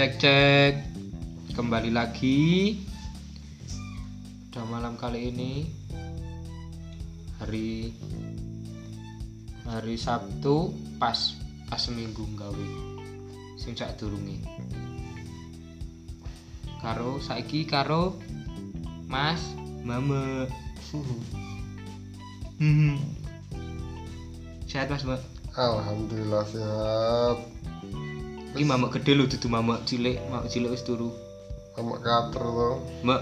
cek cek kembali lagi. Pada malam kali ini. Hari hari Sabtu pas pas seminggu gawe sing sak durunge. Karo saiki karo Mas Mama hmm. sehat Mas Mbak Alhamdulillah sehat. Ini mama gede lho dudu mama cilik mama cilik wis turu. Sama kater to. Mbak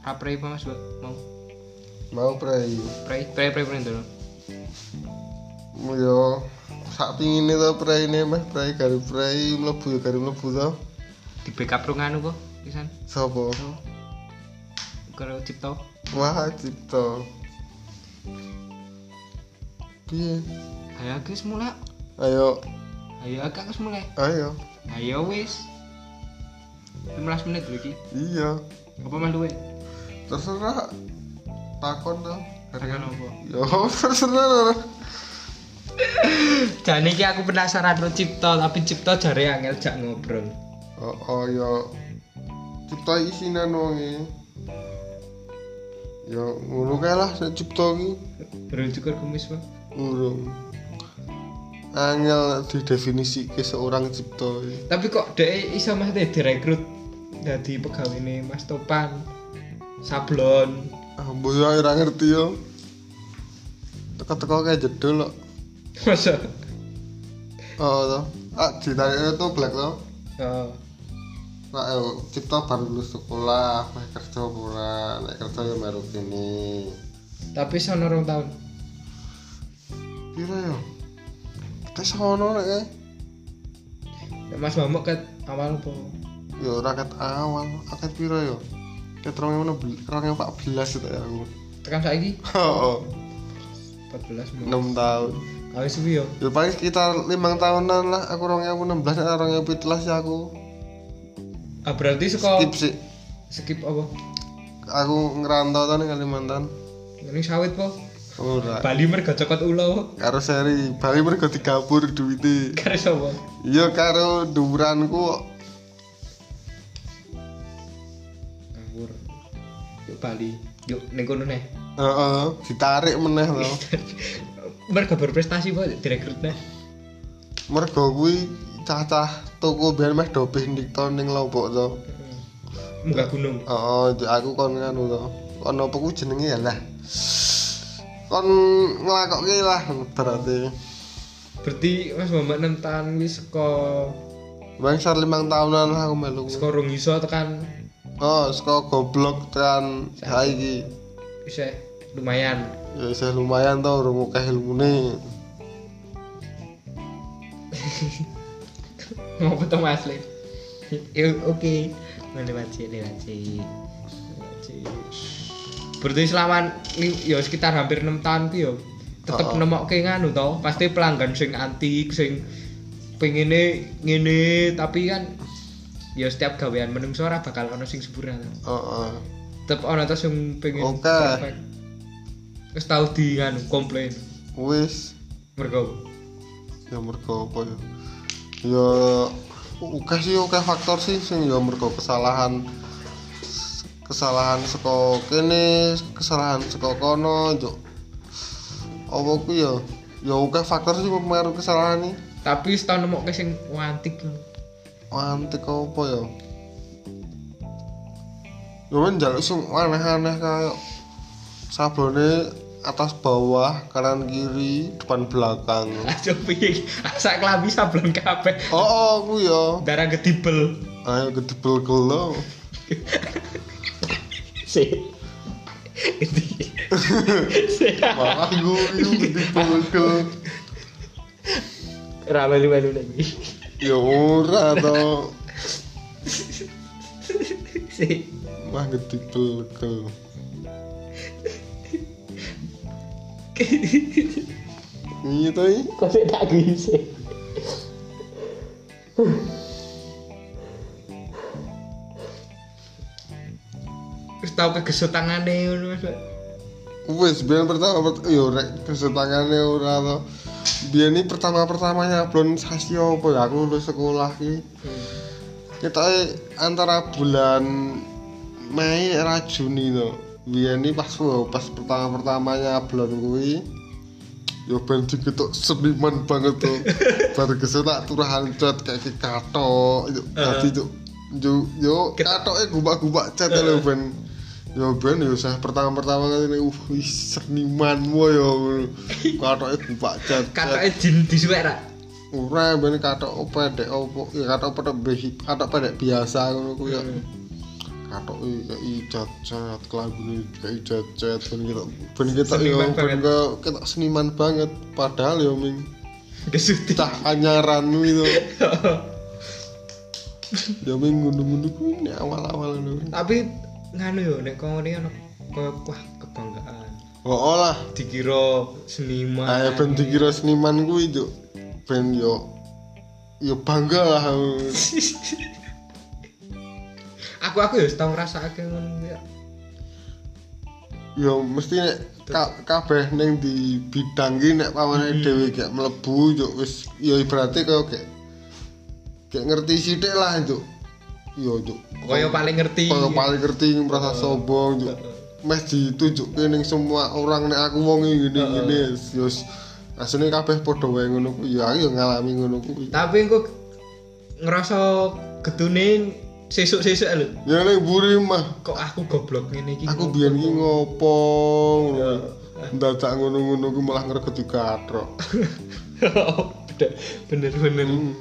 rapre apa Mas Mbak mau? Mau prei. pray pray pray pray dulu Yo sak pingine to prei ne meh prei karo prei mlebu ya karo mlebu to. di backup rung anu kok pisan? Sopo? karo cipto. Wah, cipto. Piye? ayo guys mulai Ayo, ayo agak wis mulai ayo. ayo wis 15 menit lagi Iya. apa mas duwe Terserah. Takon to. katakan apa Yo, terserah. dan ini aku penasaran karo cipto tapi cipto jare angel jak ngobrol Oh, oh yo. Cipta isinan wonge. Yo, ngono kae lah nek cipta iki. kumis bang Urung. Angel didefinisi ke seorang cipto iki. tapi kok dek iso mas deh direkrut jadi pegawai ini mas Topan sablon Ah, mbok yo ora ngerti yo. Teko-teko kayak jedul kok. masa Oh, to. Ah, ditarik itu black to. oh. Nah, yo, cipta baru lulus sekolah, meh kerja ora, nek kerja yo meru kene. tapi sono rong tahun Piro yo? Kita sono nek kae. Nek mas Mamuk ket awal apa Yo raket awal, akeh piro yo? Ket 2014 itu ya aku. tekan saiki Oh, 14 6 tahun. Kali suwi yo. Ya paling sekitar 5 tahunan lah aku 2016 nek 2017 ya aku. Ah berarti saka Skip sih. skip apa? Aku ngerantau to ning Kalimantan. Ini sawit po. Ora. Bali mergo cokot ulo. Karo seri Bali mergo digabur duwite. Kare sapa? Iya karo duranku kok. Ngawur. Yuk Bali. Yuk ning kono neh. Heeh, ditarik meneh to. Mergo berprestasi po direkrut neh. Mergo kuwi cacah toko ben meh dobeh ndikto ning Lombok to. Munggah gunung. Heeh, aku kon nganu to. Kon apa ku jenenge ya lah. Kon nglakokke lah berarti. Berarti Mas Mamak nentan wis saka Bang sar limang tahunan aku melu. saka rong iso tekan Oh, saka goblok tekan saiki. bisa lumayan. Ya saya lumayan to urung akeh ilmune. Mau ketemu asli. Oke. Lewat sih, lewat sih. Lewat sih. Berarti selama ya sekitar hampir 6 tahun ki yo tetep Oh. nemokke nganu to, pasti pelanggan sing antik, sing pengene ngene tapi kan ya setiap gawean menungso ora bakal ono sing sempurna to. Heeh. Tetep ono to sing pengen Oke. perfect. Wis tau di nganu komplain. Wis Mergo ya mergo apa ya? Ya oke sih oke faktor sih sing ya mergo kesalahan kesalahan saka kene, kesalahan saka kono, juk. Apa ku ya? Ya oke faktor sih mempengaruhi kesalahan ini. tapi setahun nemokke sing antik. Antik apa ya? Ya men njaluk sing aneh-aneh kayak sablone atas bawah, kanan kiri, depan belakang. Aja piye? Sak klambi sablon kabeh. Oh, oh aku ya. Darah gedibel. Ayo gedebel gelo. Si. Itu. Si. Malah gue itu gedebel gelo. Ra melu-melu lagi. Ya ora to. Si. Mah gelo. Iya to iki. Kok tak gisi. Wis tau kegesot tangane ngono Mas. Wis biyen pertama pert- yo rek kesetangane ora to. Biyen ini pertama pertamanya belum sasi apa ya? Aku lulus sekolah ki kita antara bulan Mei era Juni to. Biyen ini pas pas pertama pertamanya bulan kuwi yo ben diketok seniman banget tuh baru kesel tak turahan cat kayak katok yo dadi yo yo yo katoke gubak-gubak cat lho ben yo ben yo saya pertama pertama kali ini uh senimanmu yo katoke gubak cat Katoke jin disuwek ra. ora ben katok pedek opo ya katok behi katok pedek biasa ngono kuwi yo katok kayak cat cat kelabune kayak cat ben kita ben kita Seniman ben kita seniman banget. Padahal yo ming Kesuti. cah anyaran itu ya ming kuwi nek awal-awal Tapi nganu yo nek kono ini ono koyo wah kebanggaan. oh lah Dikira seniman. ayo ben dikira seniman kuwi yo ben yo yo bangga lah aku aku ya tau ngrasake ngono ya. yo mesti nek ka- kabeh ning di bidang ki nek pamane dhewe gak mlebu yo wis yo ibaratnya kaya kayak kayak ngerti sithik lah itu yo Koyo paling ngerti. kaya paling ngerti merasa sombong yo mes ditunjukke ning semua orang nek aku wong ngene ngene yo asline kabeh padha wae ngono kuwi yo aku yo ngalami ngono kuwi Tapi engko ngerasa gedune sesuk-sesuk lho. ya ning buri mah. Kok aku goblok ngene iki. aku biyen ki ngopo? ngono dadak ngono-ngono ku malah ngregeti katrok bener-bener Hmm.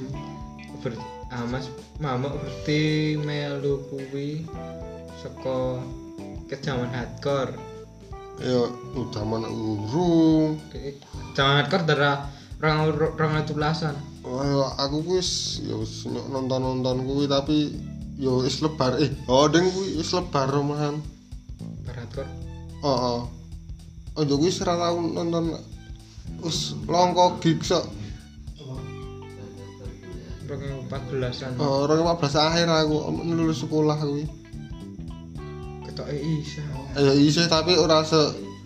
Ber ah mas mama berarti melu kuwi saka kejaman hardcore. Ya udah mana urung jaman hardcore darah rong rong tulasan Wah, aku kuwi wis ya wis nonton-nonton kuwi tapi ya wis lebar eh oh deng kuwi wis lebar rumahan. Bar hardcore? Oh oh oh yo kuwi ora tau nonton wis longko gig sok rong empat belasan oh 2015 akhir aku lulus sekolah kuwi ketok isa ya isih tapi ora se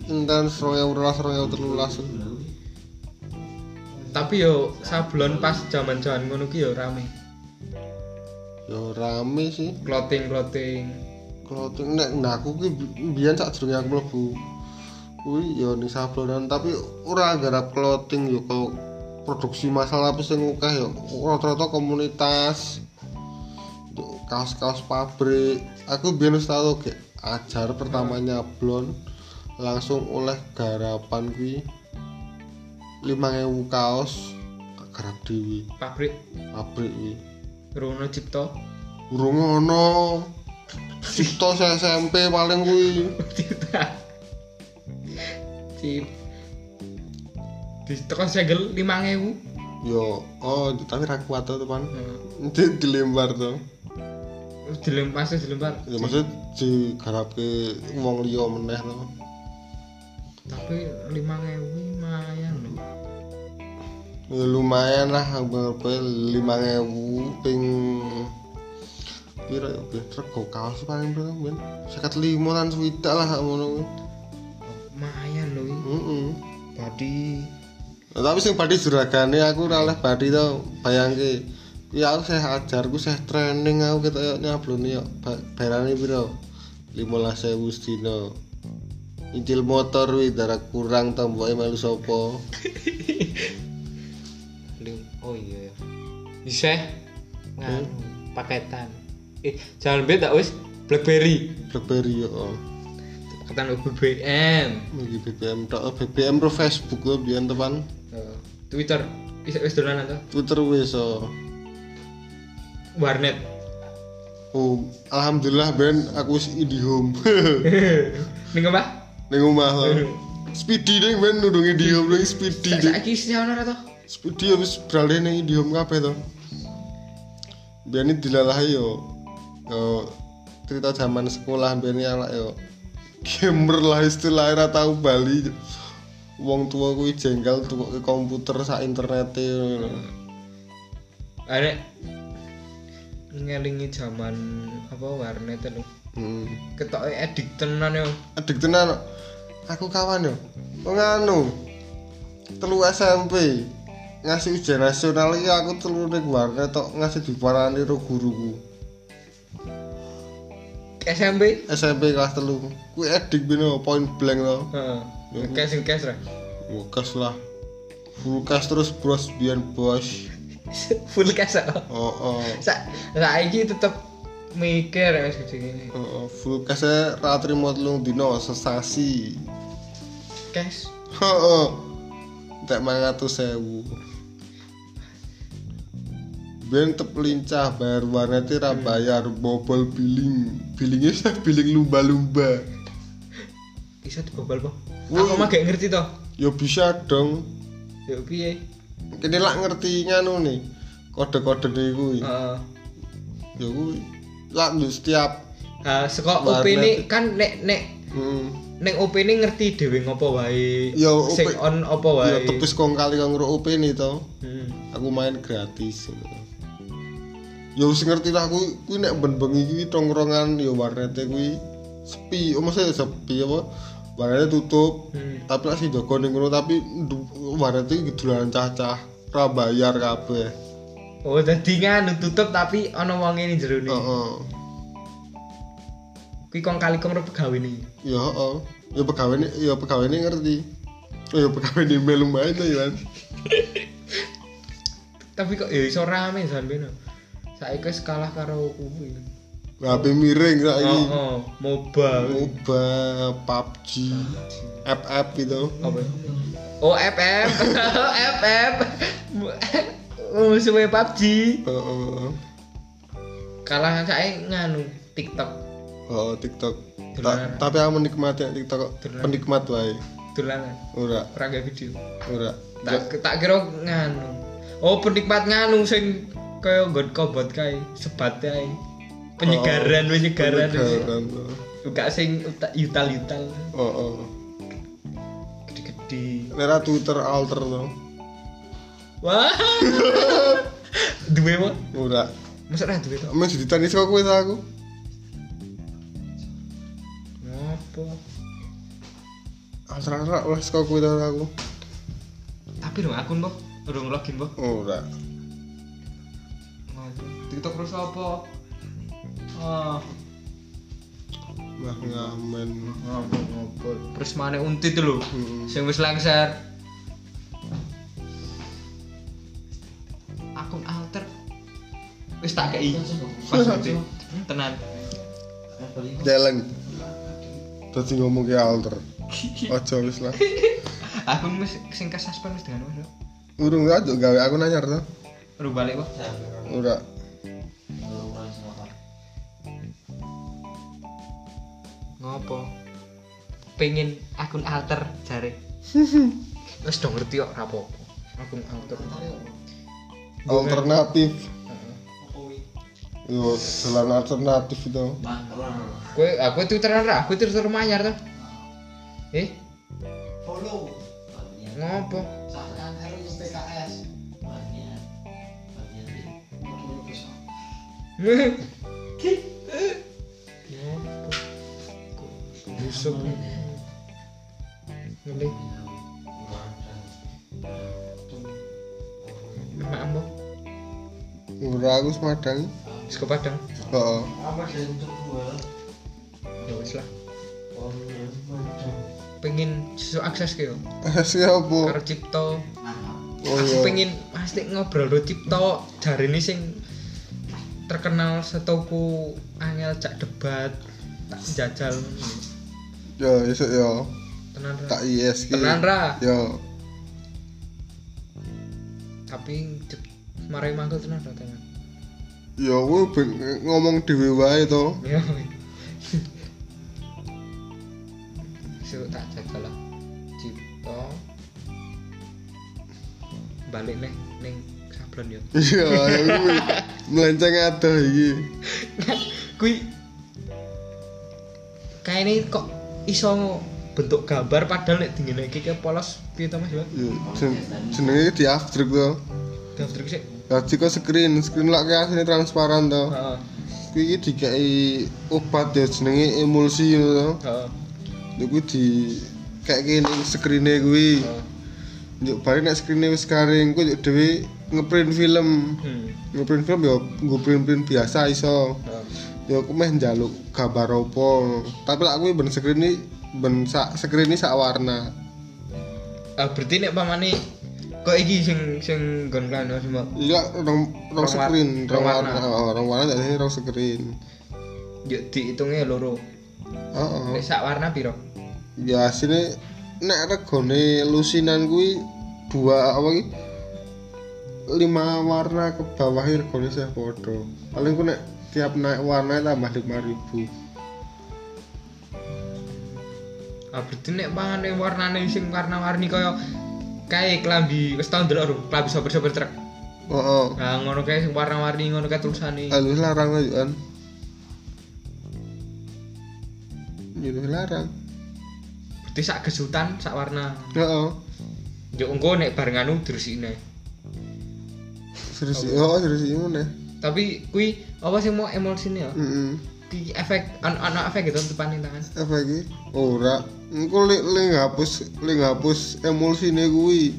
intens 2012 2013 tapi yo sablon pas zaman zaman ngono ki yo rame. Ya rame sih. Clothing clothing clothing nek nah aku ki biyen sak durunge aku mlebu. Kuwi ya ning sablonan tapi ora garap clothing yo kok produksi masalah apa sing akeh yo rata-rata komunitas kaos-kaos pabrik. Aku wis tau kayak ajar pertamanya blon langsung oleh garapan kuwi 5000 kaos garap dewi pabrik? Pabrik kuwi. Rono Cipto? Urung ono Cipto saya SMP paling kuwi. Cipta Cip di tekan segel 5000 yo oh tapi ra kuat tuh teman Heeh. di dilembar tuh. Dilempar sih dilempar. Ya maksud di garapke wong liya meneh tuh tapi 5000 lumayan loh ya lumayan lah berapa lima ewu ping piro ya ben rego kaos paling piro ben. Sekat lima lan swidak lah ngono kuwi lumayan loh ini heeh body Nah, tapi sing badi juragane aku ora oleh badi to bayangke ya aku saya ajar ku saya training aku kita nyablone yo bayarane piro? 15.000 sedina. Incil motor wi darah kurang tomboke melu sapa? Oh iya ya. Bisa nganu paketan. Eh jangan beda wis? Blackberry. BlackBerry yo. Paketan BBM BBM tok. BBM pro Facebook lo biyen teman Eh, Twitter wis wis dolanan to Twitter wis oh. warnet oh alhamdulillah ben aku wis IndiHome ning apa ning omah. Speedy ning ben nudung IndiHome ning Speedy saiki sih ono to Speedy habis beralih ning IndiHome kabeh to. Biyen dilalahi yo. Yo cerita zaman sekolah biyen iki anak yo. Gamer lah istilahnya tau bali. Wong tua kuwi jengkel tukoke komputer sak internete. Ngono. arek ngelingi zaman apa warnet lho. Hmm. ketoke edik tenan yo. Adik tenan. aku kawan yo. Wong anu telu SMP ngasih ujian nasional iki aku telu ning warnet tok ngasih diparani karo guruku. SMP SMP kelas telu. Kuwi edik bino point blank to. Heeh ngekes ngekes ra Bukas lah. Full cash terus bros biar bos. Full cash kok oh oh. Sa saiki tetep mikir wis gede gini. Oh, oh. full cash e ra trimo telung dino sesasi. Cash. Oh oh tak mangatus sewu Ben tep lincah bayar warnet ra bayar bobol billing. Billingnya sih billing lumba-lumba bisa dibobol po aku mah gak ngerti toh. Ya bisa dong. Yo piye? Kini lak ngerti nganu nih kode-kode nih kuwi heeh. Ya kuwi lak setiap ha saka. OP ini kan nek nek hmm. nek OP ini ngerti dhewe ngopo wae. Ya, sing on opo ya wae tepis kong kali kang nguruk OP nih to Hmm. aku main gratis. Ya wis ngerti lah kuwi kuwi nek ben bengi kuwi tongkrongan ya warnete kuwi sepi. Oh maksudnya sepi apa warnete tutup Hmm. tapi lah sing jaga ning ngono tapi ndu- warnete iki dolanan cah-cah ra bayar kabeh Oh, dadi nganu tutup tapi ana wong ini jero ni. heeh Kuwi kong kali kong ro pegawe ni. ya heeh ya pegawai ini ya pegawai ini ngerti oh ya pegawai ini melu main to ya kan Tapi kok ya iso rame sampeyan. Saiki wis kalah karo kuwi. HP miring saiki Oh, oh, MOBA. MOBA, PUBG, FF gitu. Apa? Oh, FF. FF. Musuhnya PUBG. Heeh. Kalah saiki nganu TikTok. Oh, TikTok. Ta- tapi aku menikmati TikTok kok. Dolanan. Penikmat wae. Dolanan. Ora, Ora video. ora. Tak tak kira nganu. Oh, penikmat nganu sing kaya nggon kobot kae, sebat kae. Penyegaran, penyegaran. Penyegaran. Buka sing uta- yutal-yutal. Oh, oh. Gede-gede. Nera Twitter alter to. Wah. Duwe apa? Ora. Masa ra duwe to? Men ditani saka kowe ta aku. Ngopo? Alter alter oleh saka kowe ta aku. Tapi dong akun, Boh. Urung login, Boh. Ora. TikTok terus apa? Oh, Nah ngamen. ngopo. Terus mana untit lho. Hmm. Sing wis lengser. Akun alter. Wis tak kei. Pas gede. Tenan. Deleng. Dadi ngomong ke alter. Aja wis lah. Akun wis sing ke suspend wis dengan wis. Urung aja gawe aku nanyar to. Ru balik, Boh. Ora. Ngopo? Pengen akun alter jare. Wis dong ngerti kok apa-apa. Akun alter. Alternatif. Heeh. Yo, jalan alternatif itu. Kowe aku Twitteran ra, aku Twitter manyar to. Eh, follow ngopo? PKS Busuk. Ngene. Emak ambo, Ora aku semadang. wis ke Padang. Heeh. apa dari untuk gua Ya wis lah. Pengen sesu akses ke yo. Siapa? Karo Cipto. nah Oh aku iya. pengen pasti ngobrol do Cipto jari ini sing terkenal setoku angel cak debat tak jajal Yo, esuk yo. tenan ra Tak IS ki. tenan ra Yo. tapi Cip- marai mangkel tenan ra tenan Yo kowe ben ngomong dhewe wae to. ya Sik tak jajal lah Cipto balik nih ning sablon yo Iya, kuwi melenceng ada iki. kui kayaknya kok iso bentuk gambar padahal nek dingin iki kayak polos piye to Mas Yo Yo, jen- jenenge di after to. daftar sih Dadi kok screen, screen lak kayak asline transparan to. heeh Kuwi iki dikai obat ya jenenge emulsi to. heeh Lha kuwi di kayak gini screen-e kuwi Oh. Njuk bari nek screen-e wis garing ku njuk dhewe ngeprint film Hmm. ngeprint film yo nggo print-print biasa iso Oh. Yo aku meh njaluk gambar opo tapi kuwi ben screen ini ben sak screen ini sak warna. Ah, berarti nek pamane kok iki sing sing nggon kan semua. iya rong rong screen rong warna. oh, rong warna jadi rong screen. Yo dihitungnya loro. oh, sak warna piro? ya asine nek regone lusinan kuwi dua apa iki? Lima warna ke bawah regone saya podo paling ku nek tiap naik warna tambah lima ribu Ah, berarti nek pamane warnane sing warna-warni kaya kae klambi wis tau ndelok klambi sopir-sopir truk. oh, oh. Nah, ngono kae sing warna-warni ngono kae tulisane. Alus larang aja kan Jadi larang Berarti sak gesutan sak warna. Heeh. Yo engko nek bareng anu diresiki Serius oh serius iki meneh. Tapi kui apa sih mau emulsine ya? Heeh. Ki efek an ana efek gitu depan tangan. Apa iki? Ora. Engko lek lek ngapus lek ngapus emulsine kuwi.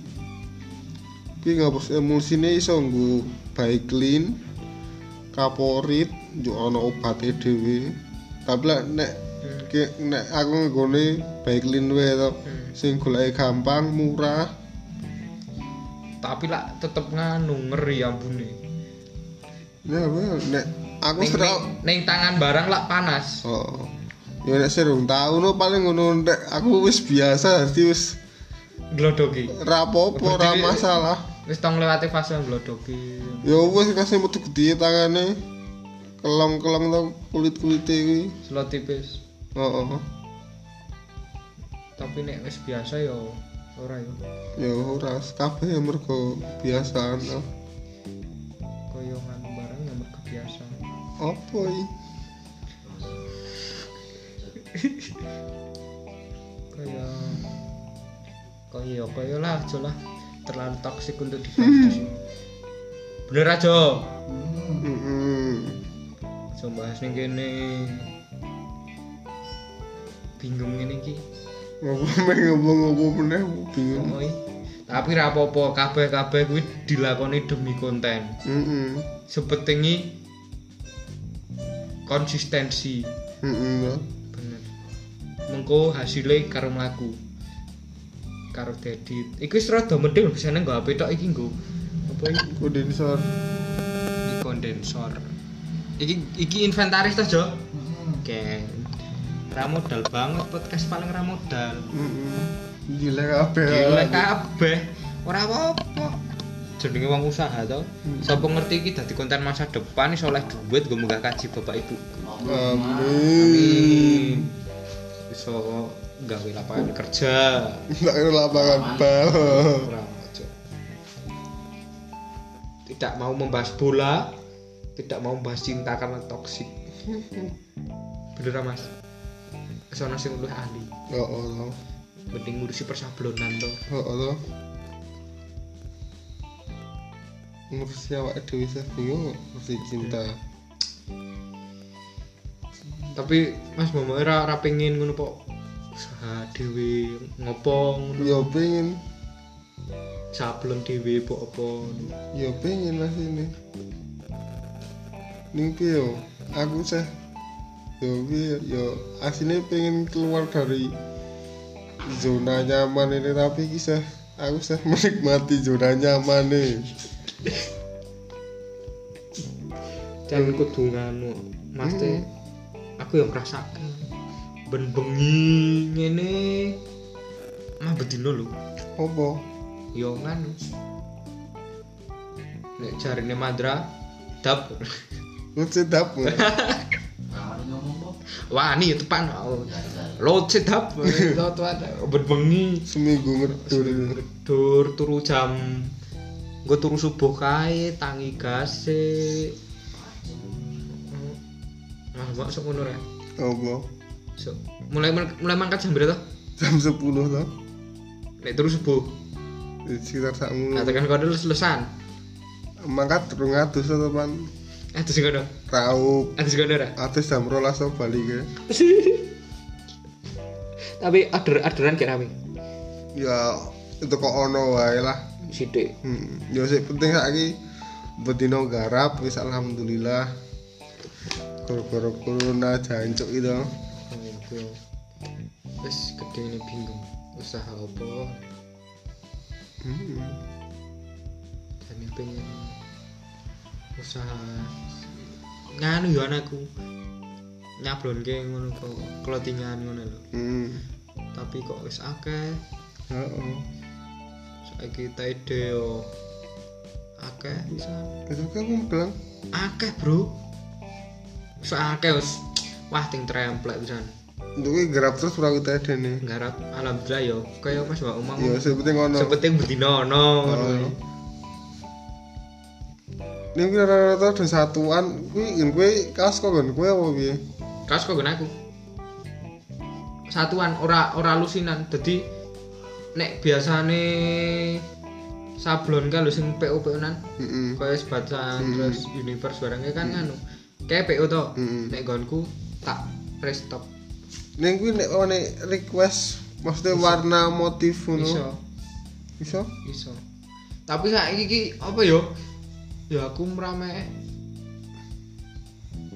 Ki ngapus emulsine iso nggo baik clean kaporit yo ana obate dhewe. Tapi lek nek ki nek aku nggone baik clean wae to. Hmm. Sing goleke gampang, murah. Tapi lah tetep nganu ngeri ambune. Ya apa nek aku Ning, serak ning, ning tangan barang lah panas. Oh. Ya nek serung tau no paling ngono nek aku wis biasa dadi wis Glodoki. rapopo Berarti- masalah. Wis tong lewati fase glodoki. Ya wis kasih metu gede tangane. Kelong-kelong to kulit-kulite kuwi. Slot tipis. Heeh. Tapi nek wis biasa ya ora ya. Ya ora kabeh mergo biasaan to. Apa iki? Kaya kaya kaya lah aja lah terlalu toksik untuk dibahas di sini. Bener aja. Heeh. Aja bahas ning kene. Bingung ngene iki. Meh ngomong ngopo meneh bingung. Oi. Tapi ra apa-apa, kabeh-kabeh kuwi dilakoni demi konten. Heeh. Sepentingi konsistensi. Heeh. Bener. Mengko hasilnya karo mlaku. Karo dedit. Iku wis rada mending bisane nggo HP tok iki nggo. Apa iki? Kondensor. Ini kondensor. Iki iki inventaris toh, Jo? Oke. Ra modal banget podcast paling ra modal. Heeh. Gila kabeh. Gila kabeh. Ora apa-apa. Jenenge wong usaha to. Sapa ngerti iki dadi konten masa depan iso oleh duit nggo munggah kaji Bapak Ibu. Amin. Iso gawe lapangan kerja. Enggak lapangan bal. Tidak mau membahas bola, tidak mau membahas cinta karena toksik. Bener Mas? Kesono sing luwih ahli. Ya Allah. Mending ngurusi persablonan to. Ya Allah. Ngurusi awak dhewe saya bingung ngurusi cinta. Tapi Mas Momo ora ora pengen ngono kok usaha dhewe ngopo ngono. Ya pengen, sablon dhewe apa apa ya pengen lah ini. Ning piye yo? Aku sih yo yo aslinya pengen keluar dari zona nyaman ini tapi kisah aku sih menikmati zona nyaman nih. Dan kudu nganu Mas teh aku yang ngerasakan ben bengi ngene. Mah bedino lho. Apa? yo nganu. Nek jarine Mandra dap. Lu sedap nggak? Rawani ngomong kok. wani ya tepan lo sedap lo tuan ben bengi. Seminggu ngedur. dur turu jam gue turu subuh kae tangi gase Nah, mbak sok ngono ra. Apa? Sok. Mulai mulai mangkat jam berapa? Jam 10 toh. Nek turu subuh. Di sekitar sakmu. Nah, tekan kono lulusan. Mangkat terus ngatus to pan. Atus kono. Raup. Atus kono ra. Atus jam rolas to balik ke. Tapi order orderan gak rame. ya itu kok ono wae lah Sithik. hmm. ya penting saiki bedino garap wis alhamdulillah gara-gara corona jancuk itu. Wis gede ini bingung. Usaha apa? hmm. Dan ini pengen usaha nganu yo anakku. Nyablonke ngono kok clothingan ngono lho. Hmm. Tapi kok wis akeh. Heeh. Saiki tede yo akeh bisa. itu kan aku bilang Akeh, Bro. Wis akeh wis. Wah, ting tremplek untuk ini garap terus ora kita ada nih Nggarap alhamdulillah yo kaya Mas Mbak Umang. ya sepenting ono Sepenting bedino ono ngono. Oh. ini kuwi rata-rata ada satuan kuwi ngene kuwi kas kok kan kuwi apa piye Kas kok nggon aku. Satuan ora ora lusinan. Dadi nek biasane sablon lho sing PO-PO-nan heeh kaya sebatan Hmm. terus universe barangnya kan anu. Kayak PO to. Hmm. Nek gonku tak restop ning kuwi nek one request maksudnya warna motif ngono. Iso. bisa iso. Tapi saiki iki apa yo? Ya aku merame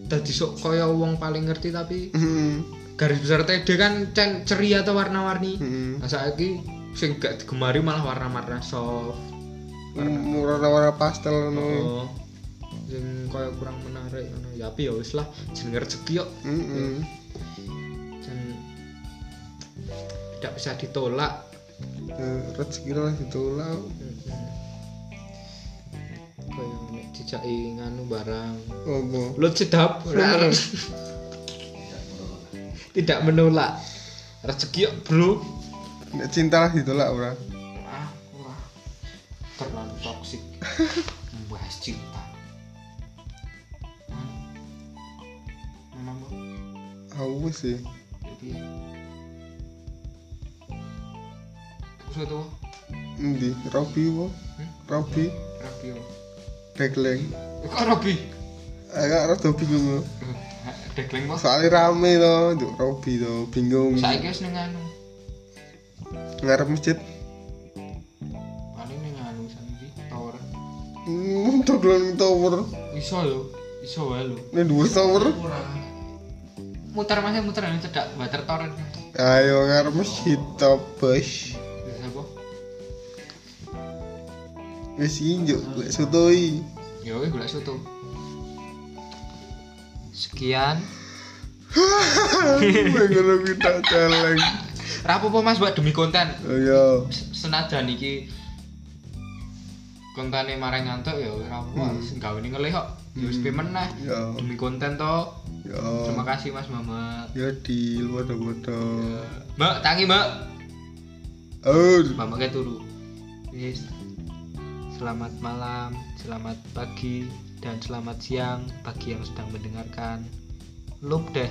dadi sok kaya wong paling ngerti tapi heeh garis besar TD kan ceria atau warna-warni. Heeh nah saiki sing gak digemari malah warna-warna soft. Warna-warna pastel ngono. Oh, sing kaya kurang menarik ngono. Ya tapi ya wis lah jenenge rezeki yo. Heeh jan tidak bisa ditolak. Rezeki lah ditolak. Kaya nek dijaki nganu barang. Apa? Lo cedap Tidak menolak. Rezeki ya bro cinta lah ditolak ora Ah, wah Terlalu toksik Membahas cinta. Mana mau? aku sih. Jadi Terus itu endi? Robi apa Hmm? Robi. Rapi ya Degleng Kok Robi? agak rada bingung Dekleng mas soalnya rame to untuk Robi to bingung. Saya guys nih anu ngarep masjid? Paling nih anu Santi Tower. Hmm dodolan tower. Iso lho Iso wae lho. Ini dua tower. Muter masih muter ini cedak Water torrent ayo ngarep masjid to bos wis injuk lek sutoi Ya wis golek soto. Sekian. ngono kita celeng Rapopo Mas buat demi konten. ayo S- Senajan iki kontene marang ngantuk ya apa hmm. gawe ning ngelih kok. Ya wis piye meneh ya demi konten to. ya Terima kasih Mas Mamat. ya di bodoh-bodoh Mbak, tangi Mbak. oh Mama kayak turu. Yes. Selamat malam, selamat pagi, dan selamat siang bagi yang sedang mendengarkan. Lup deh.